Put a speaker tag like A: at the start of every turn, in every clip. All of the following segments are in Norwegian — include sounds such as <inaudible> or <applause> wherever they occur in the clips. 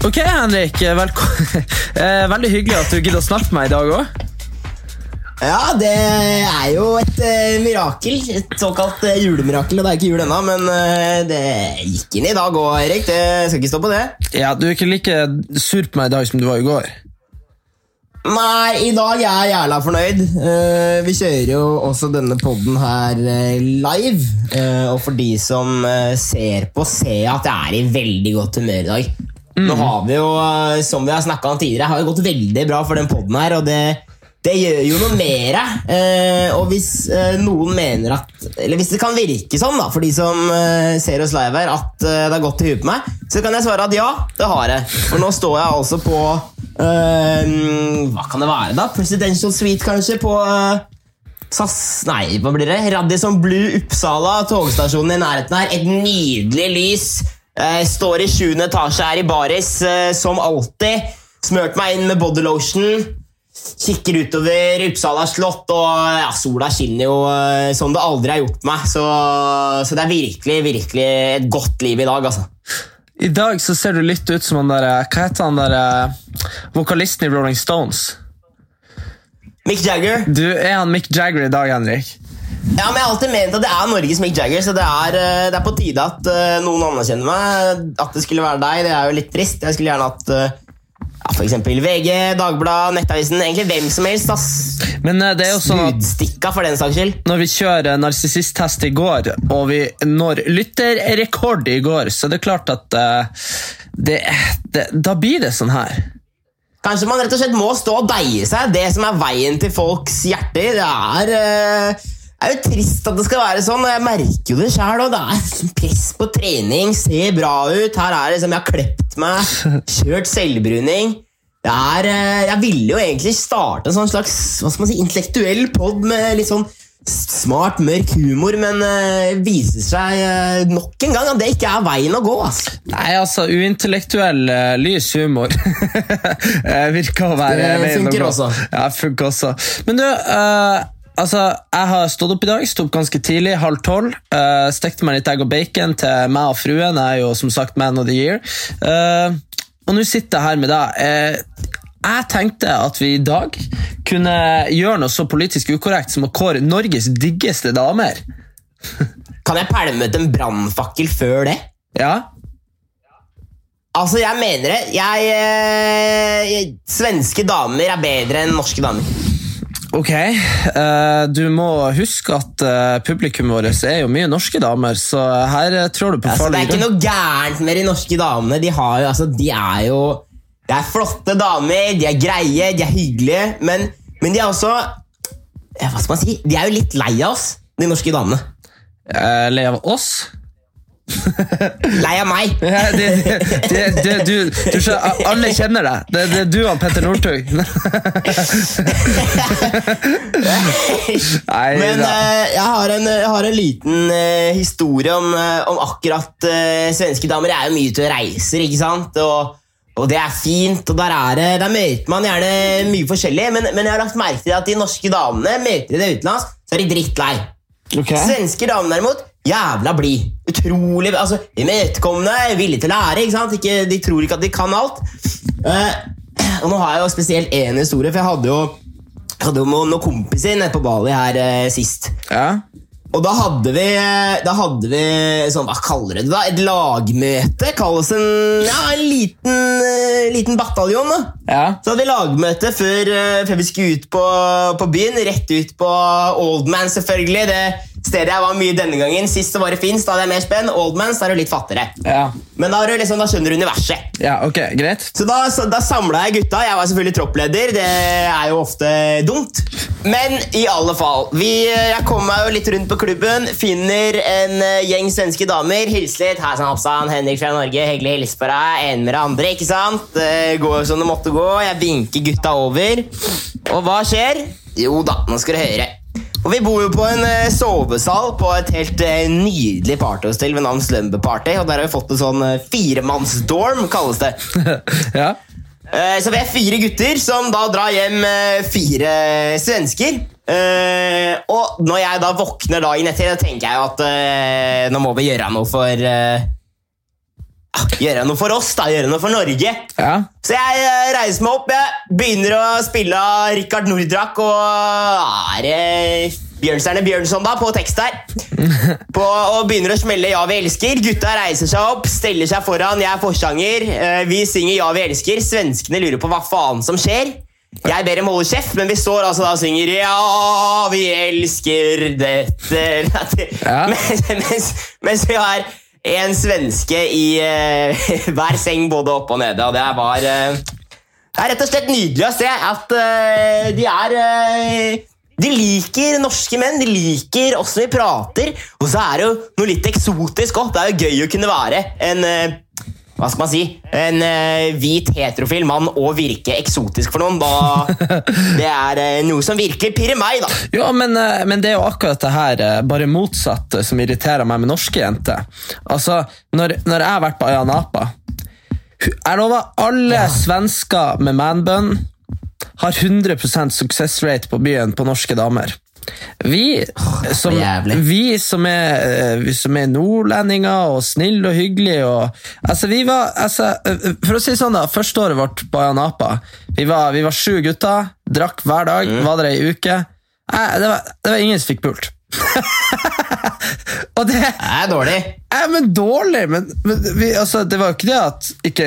A: Ok, Henrik. Velko <laughs> eh, Veldig hyggelig at du gidder å snakke med meg i dag òg.
B: Ja, det er jo et eh, mirakel. Et såkalt eh, julemirakel. Og det er ikke jul ennå, men eh, det gikk inn i dag òg, Erik. Det skal ikke stå på det.
A: Ja, Du er ikke like sur på meg i dag som du var i går.
B: Nei, i dag er jeg jævla fornøyd. Uh, vi kjører jo også denne podden her uh, live. Uh, og for de som eh, ser på, ser jeg at jeg er i veldig godt humør i dag. Nå har vi jo, eh, som vi har snakka om tidligere, har det gått veldig bra for den podden her, og det, det gjør jo noe mer. Eh, og hvis eh, noen mener at Eller hvis det kan virke sånn, da, for de som eh, ser oss live her, at eh, det har gått til huet på meg, så kan jeg svare at ja, det har det. For nå står jeg altså på eh, Hva kan det være, da? Presidential Suite, kanskje? På SAS Nei, hva blir det? Radisson Blue Uppsala, togstasjonen i nærheten her. Et nydelig lys. Eh, står i sjuende etasje her i baris, eh, som alltid. Smørt meg inn med bodylotion. Kikker utover Uppsala slott, og ja, sola skinner jo eh, som det aldri har gjort meg. Så, så det er virkelig, virkelig et godt liv i dag, altså.
A: I dag så ser du litt ut som han der Hva heter han der eh, vokalisten i Rolling Stones?
B: Mick Jagger.
A: Du er han Mick Jagger i dag, Henrik.
B: Ja, men Jeg har alltid ment at det er Norges Mick Jagger, så det er, eh, det er på tide at uh, noen anerkjenner meg. At det skulle være deg, det er jo litt trist. Jeg skulle gjerne hatt uh, ja, eksempel VG, Dagbladet, Nettavisen. Egentlig hvem som helst. ass.
A: Men uh, det er jo sånn at
B: for den saks skyld.
A: når vi kjører narsissisttest i går, og vi når lytterrekord i går, så er det klart at det, det, Da blir det sånn her.
B: Kanskje man rett og slett må stå og deie seg. Det som er veien til folks hjerter. Det er, er jo trist at det skal være sånn, og jeg merker jo det sjøl. Det er press på trening, ser bra ut. Her er det som jeg har klept meg, kjørt selvbruning. Det er, eh, jeg ville jo egentlig starte en sånn slags hva skal man si, intellektuell pod med litt sånn smart, mørk humor, men uh, viser seg eh, nok en gang at det ikke er veien å gå. Altså.
A: Nei, altså, uintellektuell eh, lys humor <laughs> eh, virker å være veien å gå.
B: Det funker også.
A: Ja, funker også. Men du, eh, altså, jeg har stått opp i dag, stått opp ganske tidlig, halv tolv. Uh, stekte meg litt egg og bacon til meg og fruen. Jeg er jo som sagt man of the year. Uh, og nå sitter jeg her med deg. Uh, jeg tenkte at vi i dag kunne gjøre noe så politisk ukorrekt som å kåre Norges diggeste damer. <laughs>
B: Kan jeg pælme ut en brannfakkel før det?
A: Ja?
B: Altså, jeg mener det. Jeg, eh, jeg, svenske damer er bedre enn norske damer.
A: Ok, eh, du må huske at uh, publikummet vårt er jo mye norske damer, så her eh, trår du på
B: Altså, det er ikke noe gærent med de norske damene. De, har jo, altså, de er jo Det er flotte damer, de er greie, de er hyggelige, men, men de er også Hva skal man si? De er jo litt lei av oss, de norske damene.
A: Eh, Lei av oss?
B: Lei av meg. <laughs>
A: Ja, det, det, det, du, du, du, alle kjenner deg. Det, det er du og Petter Northug. <laughs> Nei
B: Men eh, jeg, har en, jeg har en liten eh, historie om, eh, om akkurat eh, svenske damer. Jeg er jo mye ute og reiser, ikke sant? Og, og det er fint, og der, er det, der møter man gjerne mye forskjellig. Men, men jeg har lagt merke til at de norske damene møter de det utenlands, så er de drittlei.
A: Okay.
B: Svenske damer derimot, jævla blid. Utrolig altså, imøtekommende, villige til å lære. ikke sant? Ikke, de tror ikke at de kan alt. Uh, og nå har jeg jo spesielt én historie, for jeg hadde jo, jeg hadde jo noen kompiser nede på Bali her uh, sist.
A: Ja.
B: Og da hadde vi, da hadde vi sånn, hva kaller det da? Et lagmøte. Kalles en, ja, en liten, eh, liten bataljon. da.
A: ja.
B: Så hadde vi lagmøte før, før vi skulle ut på, på byen. Rett ut på Oldman, selvfølgelig. Det stedet jeg var mye denne gangen. Sist var det Finns, da hadde jeg mer spenn. Oldmans, da er du litt fattigere.
A: Ja.
B: Men da, du liksom, da skjønner du universet.
A: ja, ok, greit.
B: Så da, da samla jeg gutta. Jeg var selvfølgelig troppleder. Det er jo ofte dumt. Men i alle fall. Vi, jeg kommer meg jo litt rundt på klubben, finner en eh, gjeng svenske damer. Hilser litt. Hei sann, Hapsan. Henrik fra Norge. Hyggelig å hilse på deg. En med det andre, ikke sant? Det går som det måtte gå. Jeg vinker gutta over. Og hva skjer? Jo da, nå skal du høre. Og Vi bor jo på en eh, sovesal på et helt eh, nydelig partyhostell ved navn Slumber Party. Og der har vi fått en sånn eh, firemannsdorm, kalles det. <laughs>
A: ja.
B: Så vi er fire gutter som da drar hjem fire svensker. Og når jeg da våkner dagen etter, da tenker jeg at nå må vi gjøre noe for gjøre noe for oss, da, gjøre noe for Norge.
A: Ja.
B: Så jeg eh, reiser meg opp, jeg begynner å spille Rikard Nordrak og ah, er Bjørnstjerne Bjørnson da, på tekst her. <laughs> På, og begynner å smelle Ja, vi elsker. Gutta reiser seg opp, steller seg foran. Jeg er forsanger. Eh, Vi synger Ja, vi elsker. Svenskene lurer på hva faen som skjer. Jeg ber dem holde kjeft, men vi står altså da og synger Ja, vi elsker dette
A: Ja. <laughs>
B: mens, mens, mens vi har en svenske i uh, <laughs> hver seng både oppe og nede, og det var uh, Det er rett og slett nydelig å se at uh, de er De liker norske menn, de liker oss vi prater, og så er det jo noe litt eksotisk òg. Det er jo gøy å kunne være en hva skal man si, en uh, hvit heterofil mann og virke eksotisk for noen. Da, <laughs> det er uh, noe som virkelig pirrer meg, da.
A: Ja, men, uh, men det er jo akkurat det her, bare motsatt, eh, som irriterer meg med norske jenter. Altså, når, når jeg har vært på Ayanapa Jeg lover, alle svensker med manbun har 100% suksessrate på byen på norske damer. Vi som, vi som er, eh, som er nordlendinger og snille og hyggelige og altså vi var, altså, eh, For å si sånn, da. Første året vårt på Ayanapa Vi var, vi var sju gutter, drakk hver dag, var der ei uke. Det, var, det var ingen som fikk pult. <laughs> og det
B: Det er dårlig.
A: Nei, men dårlig, men, men vi, altså, det var jo ikke det at ikke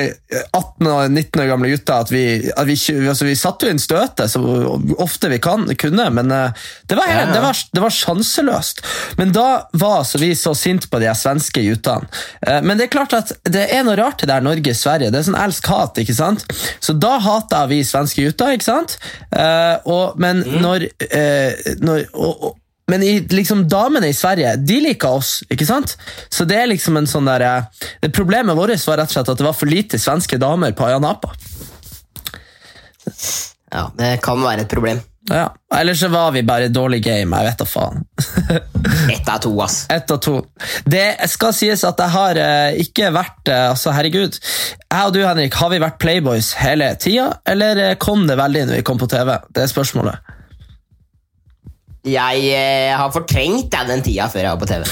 A: 18 og 19 år gamle gutter at vi, at vi, altså, vi satte jo inn støtet så ofte vi kan, kunne, men eh, det var, helt,
B: Ja,
A: det, var, det var sjanseløst. Men da var altså vi så sinte på de svenske guttene. Eh, Men det er klart at det er noe rart det der Norge-Sverige. Det er sånn elsk-hat, ikke sant? Så da hata vi svenske gutter, ikke sant? Eh, og, men når, eh, når og, og, men i, liksom, damene i Sverige de liker oss, ikke sant? Så det er liksom en sånn der, eh, det Problemet vårt var rett og slett at det var for lite svenske damer på Ayanapa.
B: Ja, Det kan være et problem.
A: Ja. Ellers så var vi bare dårlig game, jeg vet da faen. <laughs>
B: Ett av to, ass.
A: Ett av to. Det skal sies at jeg har eh, ikke vært eh, altså Herregud. Jeg og du, Henrik, har vi vært Playboys hele tida, eller kom det veldig når vi kom på TV? Det er spørsmålet.
B: Jeg eh, har fortrengt deg den tida før jeg var på TV.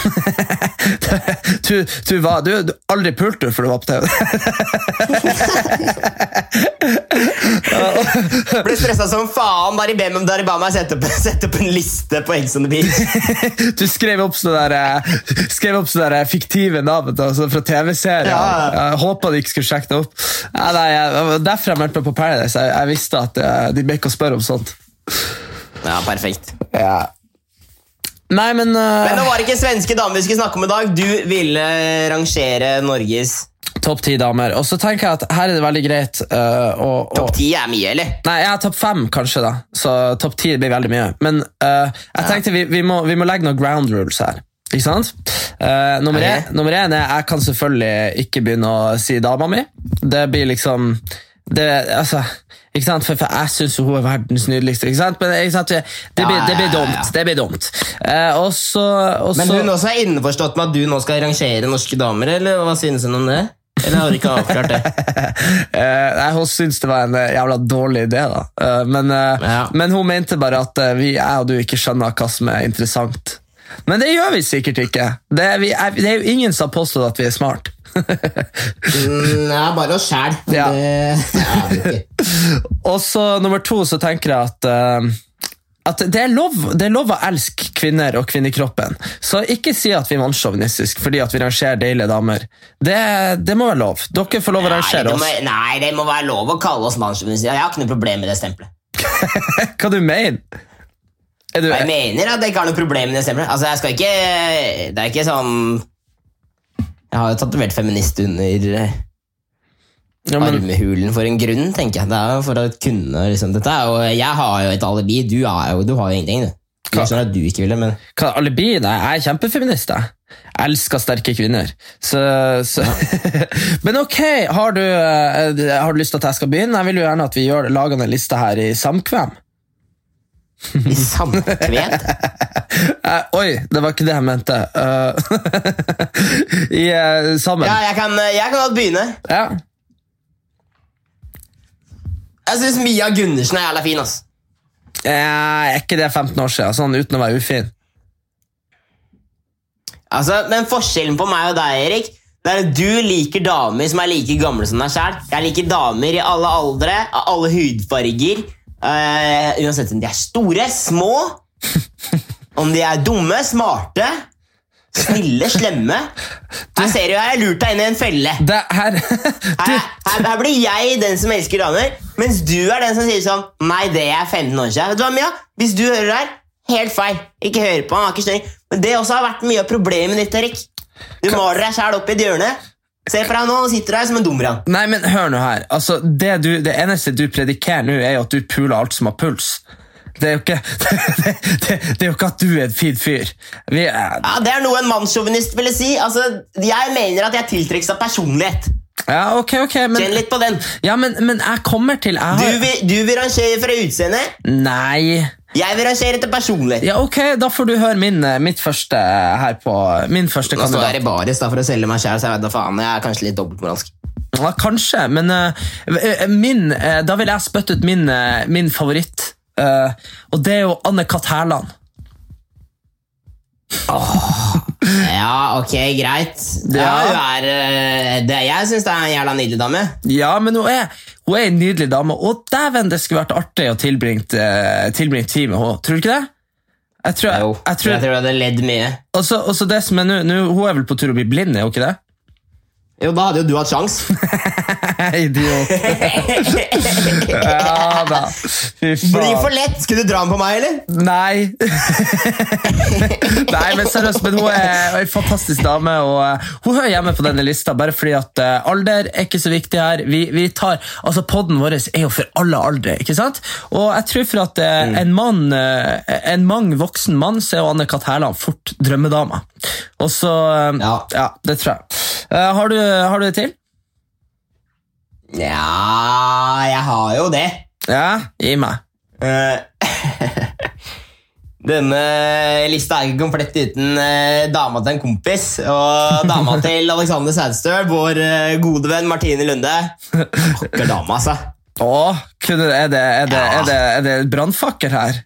B: <laughs>
A: du, du, var, du, du aldri pulte før du var på TV. <laughs>
B: Ble stressa som faen bare ba meg, da ba meg sette, opp, sette opp en liste på Eggs on the Beach. <laughs>
A: Du skrev opp sånne, der, eh, skrev opp sånne fiktive navn altså, fra TV-serier.
B: Ja.
A: Jeg håpa de ikke skulle sjekke det opp. Ja, nei, jeg, derfor jeg meldte meg på Paradise. Jeg, jeg visste at eh, de ble ikke å spørre om sånt.
B: Ja, perfekt.
A: Nei, men, uh...
B: Men det var ikke svenske damer vi skulle snakke om i dag. Du ville rangere Norges
A: Topp ti damer. Og så tenker jeg at her er det veldig greit uh, å, å
B: topp ti. Er mye, eller?
A: Nei, jeg har topp fem, kanskje, da. Så topp ti blir veldig mye. Men uh, jeg tenkte vi, vi, må, vi må legge noen ground rules her. Ikke sant? Uh, nummer,
B: Ok.
A: én, nummer er jeg kan selvfølgelig ikke begynne å si dama mi. Det blir liksom det, altså, ikke sant? For, for jeg syns hun er verdens nydeligste. Ikke sant? Men ikke sant? Det, det, blir,
B: Ja,
A: det blir
B: ja, ja,
A: dumt. Det blir dumt. Eh, også, også,
B: Men hun også er innforstått med at du nå skal rangere norske damer, eller hva synes hun om det? Eller har du ikke avklart det? <laughs>
A: Eh, nei, hun syntes det var en eh, jævla dårlig idé, da. Eh, men, eh, men hun mente bare at eh, vi, jeg og du ikke skjønner hva som er interessant. Men det gjør vi sikkert ikke. Det er, vi, er, det er jo ingen som har påstått at vi er smart.
B: Mm, ja, bare oss sjæl. <laughs>
A: Ja.
B: Det er vi ikke. <laughs>
A: Og så nummer to så tenker jeg at uh, at det er, lov, det er lov å elske kvinner og kvinnekroppen. Så ikke si at vi er mannssjåvinistiske fordi at vi rangerer deilige damer. Det, det må være lov. Dere får lov å
B: Nei,
A: rangere
B: det
A: oss.
B: nei, det må være lov å kalle oss mannssjåvinister. Jeg har ikke noe problem med det stempelet. <laughs>
A: Hva du mener Er du
B: Jeg mener at jeg ikke har noe problem med det stempelet. Altså, jeg skal ikke Det er ikke sånn Jeg har jo tatovert feminist under eh,
A: ja, men,
B: armehulen for en grunn, tenker jeg. Det er jo for å kunne liksom, dette er jo, Jeg har jo et alibi, du, jo, du har jo ingenting. Du.
A: Hva?
B: Jeg skjønner at du ikke vil det, men
A: Hva, alibi? Nei, jeg er kjempefeminist. Jeg Jeg elsker sterke kvinner. Så, så. <laughs> Men ok, har du, eh, har du lyst til at jeg skal begynne? Jeg vil jo gjerne at vi gjør, lager en liste her i samkvem.
B: i samkved <laughs>
A: Eh, oi, det var ikke det jeg mente. Uh, <laughs> I uh, sammen.
B: Ja, jeg kan, jeg kan godt begynne.
A: Ja.
B: Jeg syns Mia Gundersen er jævla fin. ass.
A: Er ikke det 15 år siden, sånn uten å være ufin?
B: Altså, Men forskjellen på meg og deg, Erik Det er at Du liker damer som er like gamle som deg sjæl. Jeg liker damer i alle aldre, av alle hudfarger. uansett om de er store, små, <laughs> om de er dumme, smarte, snille, slemme. Her ser du, jeg har lurt deg inn i en felle.
A: Det <laughs> her
B: Her, her, her blir jeg den som elsker damer, mens du er den som sier sånn Nei, det er 15 år siden. Vet du hva, Mia? Hvis du hører det her, helt feil. Ikke hør på han, har ikke snøring. Men det også har vært mye av problemet ditt, Erik. Du maler deg sjæl opp i et hjørne. Se på deg nå sitter der som en dumran.
A: Nei, men hør nå her. Altså, det, du, det eneste du predikerer nå, er jo at du puler alt som har puls. Det er jo ikke, det, <laughs> det, det er jo ikke at du er en fin fyr. Vi er,
B: Ja, Det er noe en mannssjåvinist ville si. Altså, Jeg mener at jeg tiltrekkes av personlighet.
A: ja, ok, ok,
B: Kjenn litt på den.
A: ja, men, men jeg kommer til jeg
B: Du vil, du vil rangere fra utseende,
A: Nei.
B: jeg vil rangere etter personlighet.
A: Ja, ok, da får du høre min, eh, mitt første her på Min første
B: Nå står jeg
A: kandidat.
B: i baris da, for å selge meg sjæl, så jeg vet da faen. Jeg er kanskje litt dobbeltmoralsk.
A: Ja, kanskje, men eh, eh, min, uh, da vil jeg spytte ut min, uh, min favoritt. Eh, og det er jo Anne-Kat. Hærland.
B: Ja, ok, greit. Ja, hun er, eh, det, Jeg syns det er en jævla nydelig dame.
A: Ja, men hun er, hun er en nydelig dame, og dæven, det skulle vært artig å tilbringe, eh, tid med henne. Tror du ikke det? Jeg tror,
B: Jo,
A: jeg, tror,
B: jeg tror du hadde ledd mye.
A: også, også det som er nå- Hun er vel på tur å bli blind, er hun ikke det?
B: Jo, da hadde jo du hatt sjans. <laughs>
A: Idiot. <laughs> Ja da. Fy faen.
B: Blir for lett! Skulle du dra den på meg, eller?
A: Nei. <laughs> Nei, men seriøst, men hun er en fantastisk dame, og eh, hun hører hjemme på denne lista, bare fordi at eh, alder er ikke så viktig her. Vi, vi tar, altså Podden vår er jo for alle aldre, ikke sant? Og jeg tror for at eh, en mann, en mang voksen mann, så er jo Anne-Kat. Hærland fort drømmedama. Og så eh,
B: Ja.
A: ja, det tror jeg. Eh, har, du, har du det til?
B: Ja, jeg har jo det.
A: Ja, gi meg.
B: Eh, <laughs> Denne lista er ikke komplett uten dama til en kompis. Og dama <laughs> til Alexander Sædstøl, vår gode venn Martine Lunde. Vakker dame, altså.
A: Å, er det, er det, er det, er det brannfakkel her?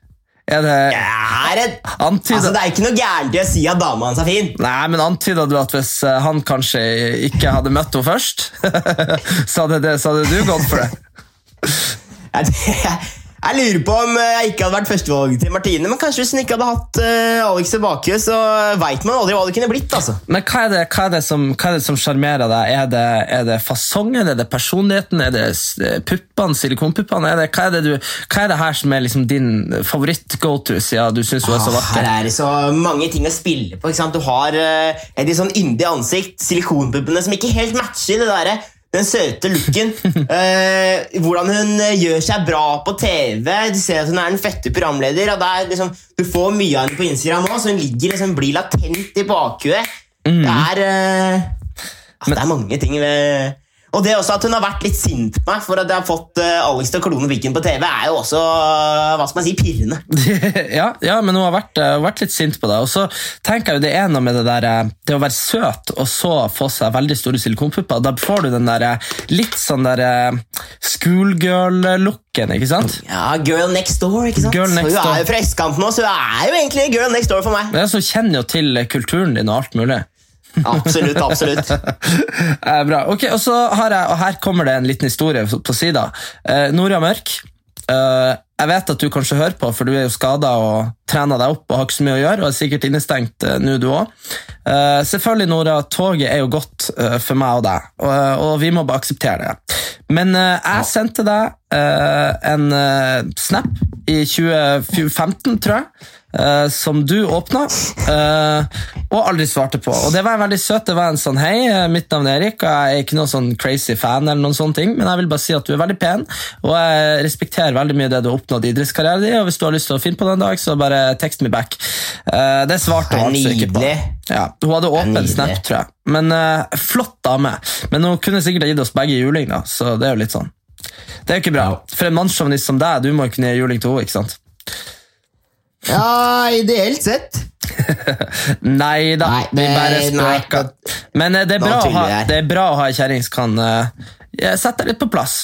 A: Er det
B: Gæren! er, altså, det er ikke noe gærent i å si at dama hans er fin.
A: Nei, men antyda du at hvis eh, han kanskje ikke hadde møtt henne først, <laughs> så hadde, det, så hadde du gått for det? <laughs>
B: Jeg, lurer på om eh, jeg ikke hadde vært førstevalget til Martine, men kanskje hvis hun ikke hadde hatt uh, Alex tilbake, så veit man aldri hva det kunne blitt. altså.
A: Men hva er det, hva er det som hva er det som sjarmerer deg? Er det, er det fasongen, er det personligheten, er det puppene, silikonpuppene? Er det, hva, er det du, hva er det her som er liksom din favoritt-go-to, siden du syns hun er så vakker?
B: Her er det så mange ting å spille på. ikke sant? Du har uh, et litt sånn yndig ansikt, silikonpuppene som ikke helt matcher det der, den søte looken. <laughs> eh, hvordan hun eh, gjør seg bra på TV. Du ser at hun er en fette programleder. er liksom, Du får mye av henne på Instagram òg, så hun ligger liksom, blir latent i bakhuet. Det er eh, altså, Det er mange ting ved og det også at hun har vært litt sint på meg for at jeg har fått eh, Alex til å klone Viken på TV, er jo også eh, hva skal man si, pirrende. <laughs>
A: ja, ja, men hun har vært, eh, vært litt sint på deg. Og så tenker jeg jo det er noe med det der Det å være søt og så få seg veldig store silikonpupper. Da får du den der litt sånn der schoolgirl-looken, ikke sant?
B: Ja, Girl Next Door, ikke sant?
A: Girl Next
B: hun er jo fra østkanten nå, så hun er jo egentlig Girl Next Door for meg.
A: Men jeg som kjenner jo til kulturen din og alt mulig.
B: Absolutt, absolutt. <laughs>
A: Eh, bra. Ok, og så har jeg, og Her kommer det en liten historie på sida. Eh, Nora Mørk. eh, jeg vet at du kanskje hører på, for du er jo skada og trener deg opp og har ikke så mye å gjøre. og er sikkert innestengt eh, nå, du òg. selvfølgelig, Nora, toget er jo godt eh, for meg og deg, og, og vi må bare akseptere det. Men eh, jeg sendte deg eh, en eh, snap i 2015, tror jeg. Eh, som du åpna, uh, og aldri svarte på. Og Det var veldig søt. Det var en sånn Hei, eh, mitt navn er Erik, og jeg er ikke noen sånn crazy fan, eller noen sånne ting, men jeg vil bare si at du er veldig pen, og jeg respekterer veldig mye det du har oppnådd i idrettskarrieren din, og hvis du har lyst til å finne på det en dag, så bare text me back. Uh, det svarte hun altså ikke på. Ja, hun hadde åpen snap, tror jeg. Men Flott dame. Men hun kunne sikkert gitt oss begge juling, da, så det er jo litt sånn. Det er jo ikke bra. For en mannssjåvinist som deg, du må jo kunne gi juling til henne, ikke sant?
B: Ja, ideelt sett. <laughs>
A: Nei da,
B: Nei,
A: vi bare spøker. Men eh, det er, bra å ha, det er bra å ha ei kjerring som kan uh, sette deg litt på plass.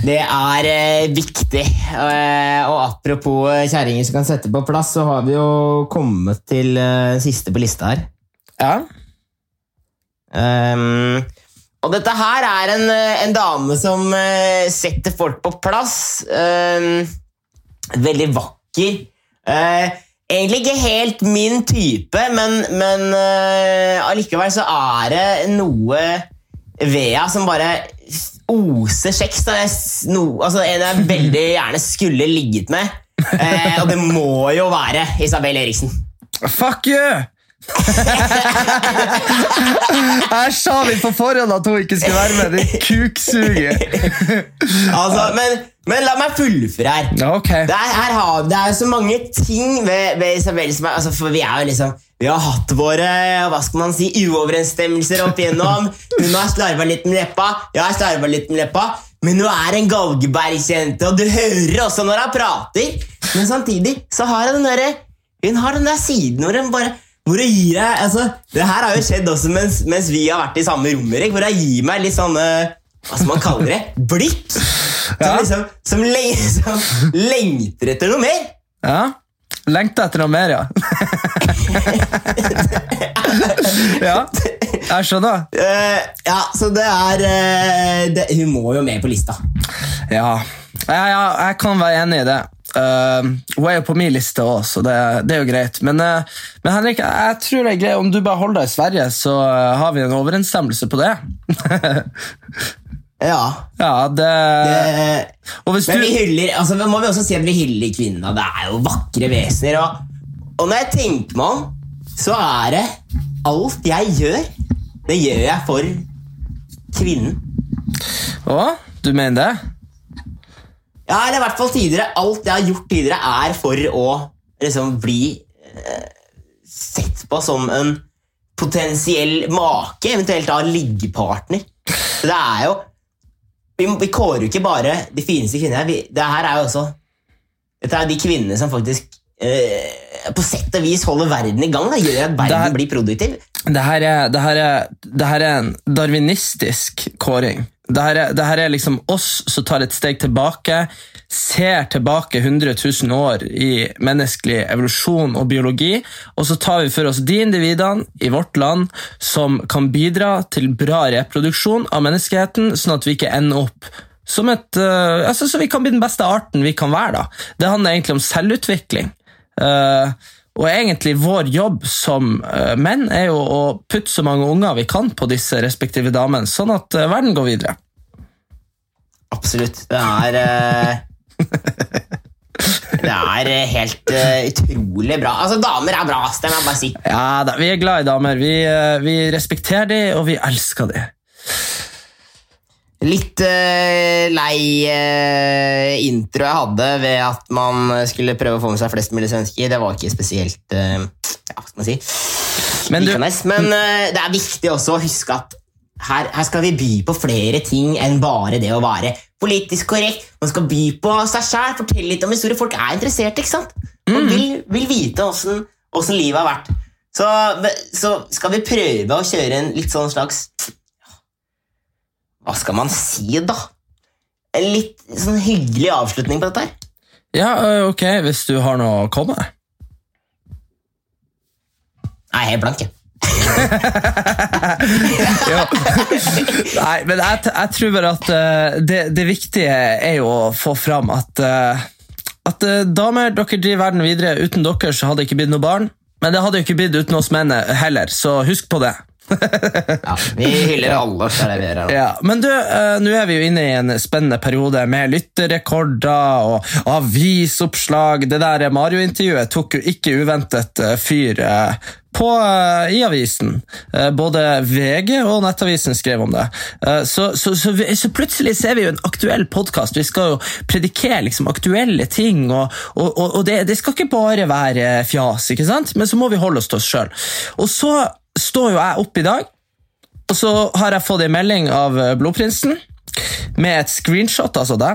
B: Det er eh, viktig. Eh, og apropos eh, kjerringer som kan sette på plass, så har vi jo kommet til eh, siste på lista her.
A: Ja,
B: Um, og dette her er en, eh, en dame som eh, setter folk på plass. Um, veldig vakker. Eh, egentlig ikke helt min type, men, men uh, allikevel så er det noe ved henne som bare oser kjeks. da. Jeg s- No, altså, en jeg veldig gjerne skulle ligget med. Uh, og det må jo være Isabel Eriksen.
A: Fuck you! Her sa vi på forhånd at hun ikke skulle være med. Det kuksuger.
B: Altså, men, men la meg fullføre her.
A: Okay.
B: Det er, her har, det er så mange ting ved, ved Isabel som er altså, For vi er liksom Vi har hatt våre hva skal man si, uoverensstemmelser opp igjennom. Hun har slarva litt med leppa, jeg har slarva litt med leppa. Men hun er en galgebergsjente, og du hører også når hun prater. Men samtidig så har hun den derre Hun har den der siden hvor hun bare hvor jeg gir deg altså, Det her har jo skjedd også mens, mens vi har vært i samme rom, Erik. Hvor jeg gir meg litt sånne Hva skal man kalle det? Blikk. Som,
A: Ja.
B: liksom, som, leng, som lengter etter noe mer.
A: Ja. Lengter etter noe mer, ja. <laughs> ja, jeg skjønner.
B: Uh, ja, så det er uh, det, Hun må jo med på lista.
A: Ja, ja, ja jeg kan være enig i det. Uh, hun er jo på min liste òg, så det, det er jo greit. Men, uh, men Henrik, jeg tror det er greit om du bare holder deg i Sverige, så uh, har vi en overensstemmelse på det.
B: Ja. <laughs>
A: ja, det,
B: Det, men vi hyller altså, må vi også si at vi hyller kvinnene. Det er jo vakre vesener. Og, og når jeg tenker meg om, så er det alt jeg gjør, det gjør jeg for kvinnen.
A: Å, du mener det?
B: Ja, eller i hvert fall tidligere. Alt jeg har gjort tidligere, er for å liksom bli eh, sett på som en potensiell make, eventuelt da liggepartner. Så det er jo Vi, vi kårer jo ikke bare de fineste kvinnene. Vi, det her er jo også Dette er de kvinnene som faktisk eh, på sett og vis holder verden i gang. Da, gjør at verden
A: Det her-
B: blir produktiv.
A: Det her er, det her er, det her er en darwinistisk kåring. Det her, er, liksom oss som tar et steg tilbake, ser tilbake 100 000 år i menneskelig evolusjon og biologi, og så tar vi for oss de individene i vårt land som kan bidra til bra reproduksjon av menneskeheten, sånn at vi ikke ender opp som et, uh, altså, så vi kan bli den beste arten vi kan være. Da. Det handler egentlig om selvutvikling. Eh, og egentlig vår jobb som eh, menn er jo å putte så mange unger vi kan på disse respektive damene, sånn at eh, verden går videre.
B: Absolutt. Det er eh, <laughs> Det er helt utrolig bra. Altså, Damer er bra, det må jeg bare si.
A: Ja da, Vi er glad i damer. Vi, vi respekterer dem, og vi elsker de.
B: Litt eh, lei eh, intro jeg hadde ved at man skulle prøve å få med seg flest mulig svensker. Det var ikke spesielt eh, ja, hva skal man si
A: Men du-
B: Men eh, det er viktig også å huske at her, her skal vi by på flere ting enn bare det å være politisk korrekt. Man skal by på seg sjæl, fortelle litt om historie. Folk er interessert, ikke sant? Man vil, vil vite åssen livet har vært. Så, så skal vi prøve å kjøre en litt sånn slags hva skal man si, da? En litt sånn hyggelig avslutning på dette her.
A: Ja, eh, ok, hvis du har noe å komme med.
B: Nei, helt blank, jeg. <laughs>
A: Nei, men jeg, jeg tror bare at eh, det, det viktige er jo å få fram at eh, at damer, dere driver verden videre. Uten dere så hadde det ikke blitt noe barn. Men det hadde jo ikke blitt uten oss menn heller, så husk på det.
B: Ja, vi hyller alle. Er her.
A: Ja, men du, eh, nå er vi jo inne i en spennende periode med lytterrekorder og avisoppslag. Det der Mario-intervjuet tok jo ikke uventet eh, fyr eh, på, i avisen. Både VG og Nettavisen skrev om det. Så, så, så, vi, så plutselig ser vi jo en aktuell podkast. Vi skal jo predikere liksom aktuelle ting, og, og, og det, det skal ikke bare være fjas, ikke sant? men så må vi holde oss til oss sjøl. Og så står jo jeg opp i dag, og så har jeg fått en melding av eh, Blodprinsen med et screenshot altså det,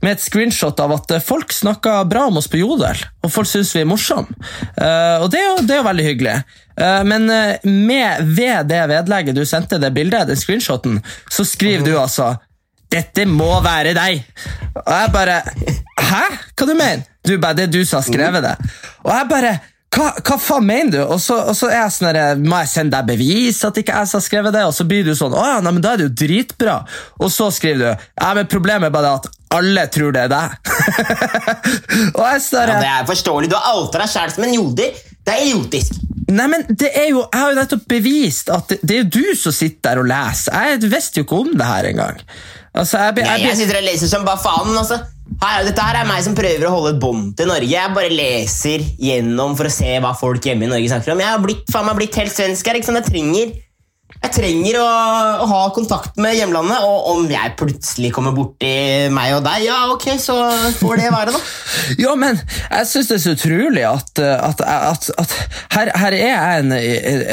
A: med et screenshot av at eh, folk snakker bra om oss på Jodel, og folk syns vi er morsomme. Uh, og det er, jo, det er jo veldig hyggelig. Uh, men med, ved det vedlegget du sendte det bildet, den screenshoten, så skriver du altså dette må være deg! Og jeg bare Hæ? Hva du mener du? bare, Det er du som har skrevet det. Og jeg bare hva, hva faen mener du? Og så, og så er jeg sånn der, Må jeg sende deg bevis at ikke jeg har skrevet det? Og så blir du sånn Å ja, nei, men da er det jo dritbra. Og så skriver du Ja, men problemet er bare at alle tror det er deg. <laughs> og jeg står
B: Ja, det er forståelig. Du har outa deg sjæl som en joder. Det er idiotisk.
A: Nei, men det er jo, Jeg har jo nettopp bevist at det, det er jo du som sitter der og leser. Jeg visste jo ikke om det her engang. Altså, jeg,
B: jeg,
A: Jeg,
B: jeg,
A: jeg
B: sitter og leser som bare faen. Altså. Dette her er meg som prøver å holde et bånd til Norge. Jeg bare leser gjennom for å se hva folk hjemme i Norge snakker om. Jeg har blitt, faen meg blitt helt svensk her. Ikke sant? Jeg trenger, jeg trenger å, å ha kontakt med hjemlandet. Og om jeg plutselig kommer borti meg og deg, ja, ok, så får det være, da. <laughs>
A: Ja, men jeg syns det er så utrolig at, at, at, at her, her er jeg en,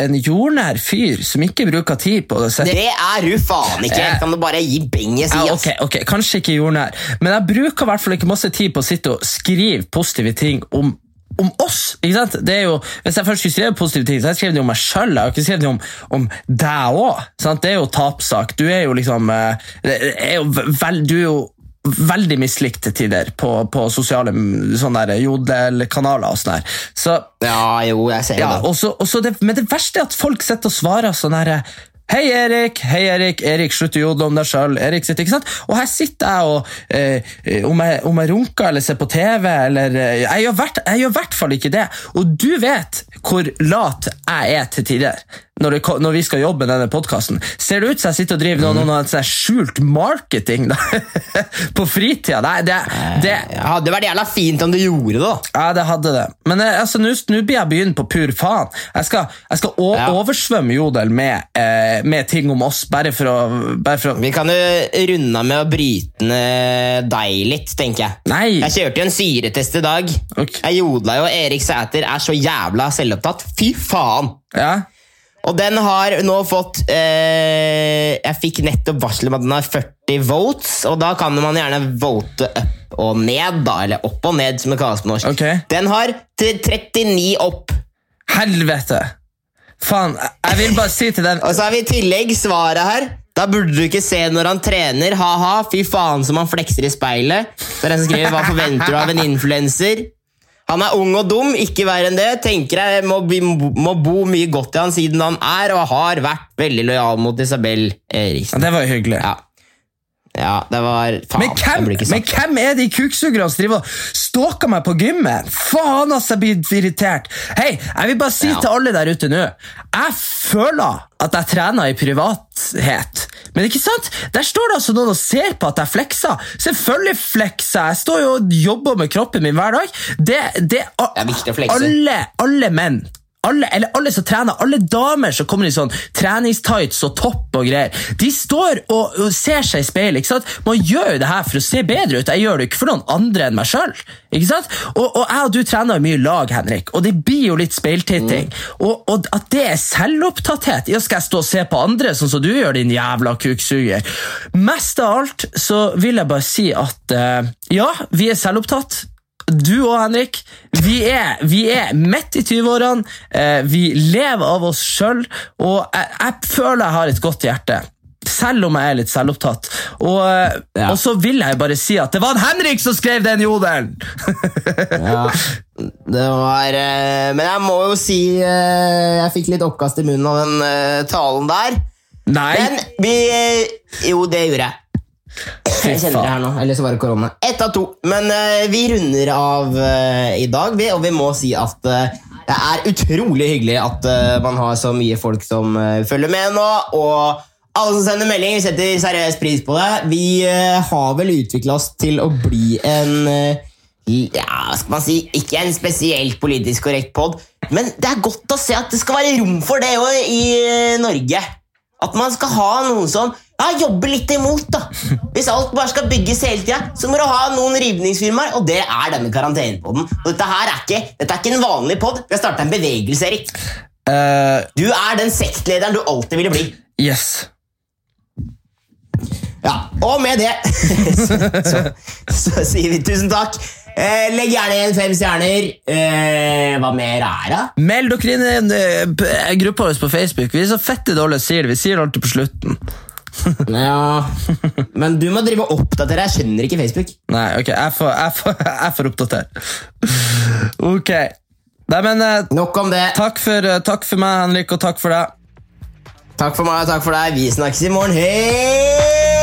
A: en jordnær fyr som ikke bruker tid på det. Så
B: Det er du faen ikke. Kan du bare gi beng i si,
A: Ja,
B: okay,
A: ok, ok, Kanskje ikke jordnær, men jeg bruker i hvert fall ikke masse tid på å sitte og skrive positive ting om om oss. ikke sant? Det er jo, Hvis jeg først skulle skrevet positive ting, så har jeg skrevet det om meg sjøl. Jeg har ikke skrevet det om, om deg òg. Det er jo tapssak. Du er jo liksom eh, er jo vel, Du er jo veldig mislikt til tider på, på sosiale jodelkanaler og sånn her. Så
B: Ja, jo, jeg ser
A: ja,
B: det.
A: Også, også det, men det verste er at folk sitter og svarer sånn her Hei, Erik! Hei, Erik! Erik, slutt å jodle om deg sjøl. Ikke sant? Og her sitter jeg og eh, om, jeg, om jeg runker eller ser på TV eller eh, jeg gjør i hvert fall ikke det. Og du vet hvor lat jeg er til tider når, det, når vi skal jobbe med denne podkasten. Ser det ut som jeg sitter og driver mm. noen, noen skjult marketing da? <laughs> på fritida? Nei, det, det,
B: hadde vært jævla fint om du gjorde det, da.
A: ja, det hadde det. Men eh, altså, nå blir jeg begynt på pur faen. Jeg skal, jeg skal
B: Ja.
A: oversvømme Jodel med, eh, med ting om oss, bare for å, bare for å
B: Vi kan jo runde av med å bryte ned deg litt, tenker jeg.
A: Nei!
B: Jeg kjørte jo en syretest i dag.
A: Okay.
B: Jeg jodla jo Erik Sæter er så jævla selvopptatt. Fy faen!
A: Ja.
B: Og den har nå fått eh, Jeg fikk nettopp varsel om at den har 40 votes, og da kan man gjerne vote opp og ned, da. Eller opp og ned, som det kalles på norsk.
A: Okay.
B: Den har 39 opp.
A: Helvete! Faen, jeg- vil bare si til den
B: Og så har vi i tillegg svaret her. Da burde du ikke se når han trener. Ha-ha, fy faen som han flekser i speilet. Det er den som skriver 'Hva forventer du av en influenser?' Han er ung og dum, ikke verre enn det. Tenker jeg må, må bo mye godt i han siden han er og har vært veldig lojal mot Isabel
A: Ja, Det var hyggelig.
B: Ja, ja det var Faen,
A: Men hvem, men hvem er de kuksugerne som driver og stalker meg på gymmet? Faen, ass, jeg blir irritert. Hei, jeg vil bare si
B: Ja.
A: til alle der ute nå Jeg føler at jeg trener i privathet. Men ikke sant? Der står det altså noen og ser på at jeg flekser. Selvfølgelig flekser. Jeg står jo og jobber med kroppen min hver dag. Det, det,
B: Det er viktig å flekse.
A: Alle, alle menn alle, eller alle som trener, alle damer som kommer i sånn treningstights og topp og greier, de står og, og ser seg i speilet. ikke sant? Man gjør jo det her for å se bedre ut. Jeg gjør det ikke for noen andre enn meg sjøl. Og, og jeg og du trener mye lag, Henrik, og det blir jo litt speiltitting. Og, og at det er selvopptatthet Ja, skal jeg stå og se på andre, sånn som du gjør, din jævla kuksuger? Mest av alt så vil jeg bare si at uh, ja, vi er selvopptatt. Du og Henrik, vi er, vi er midt i 20-årene. Eh, vi lever av oss sjøl, og jeg, jeg føler jeg har et godt hjerte. Selv om jeg er litt selvopptatt. Og, eh,
B: Ja.
A: og så vil jeg bare si at det var en Henrik som skrev den jodelen! <laughs>
B: Ja, det var eh, Men jeg må jo si Jeg fikk litt oppkast i munnen av den talen der.
A: Nei,
B: Men vi Jo, det gjorde jeg. Jeg kjenner det her nå, eller så var det korona. Ett av to. Men uh, vi runder av uh, i dag, vi, og vi må si at uh, det er utrolig hyggelig at man har så mye folk som følger med nå. Og alle som sender meldinger, setter seriøst pris på det. Vi har vel utvikla oss til å bli en ja, skal man si, ikke en spesielt politisk korrekt pod, men det er godt å se at det skal være rom for det òg i Norge. At man skal ha noen som ja, jobber litt imot. da. Hvis alt bare skal bygges hele tida, så må du ha noen rivningsfirmaer, og det er denne karantenepoden. Og dette her er ikke, dette er ikke en vanlig pod. Vi har starta en bevegelse, Erik.
A: Uh,
B: Du er den sektlederen du alltid ville bli.
A: yes.
B: Ja, Og med det <laughs> så, så, så sier vi tusen takk. Eh, legg gjerne igjen fem stjerner. Eh, hva mer er det?
A: Meld dere inn i en en p- gruppa vår på Facebook. Vi er så fette dårlige sier det. Vi sier det alltid på slutten.
B: Ja, Men du må drive og oppdatere. Jeg skjønner ikke Facebook.
A: Nei, ok, jeg får, jeg får, <laughs> jeg får oppdatere. Ok. Nei, men eh,
B: Nok om det.
A: takk for, eh, takk for meg, Henrik, og takk for deg.
B: Takk for meg, og takk for deg. Vi snakkes i morgen. Hei!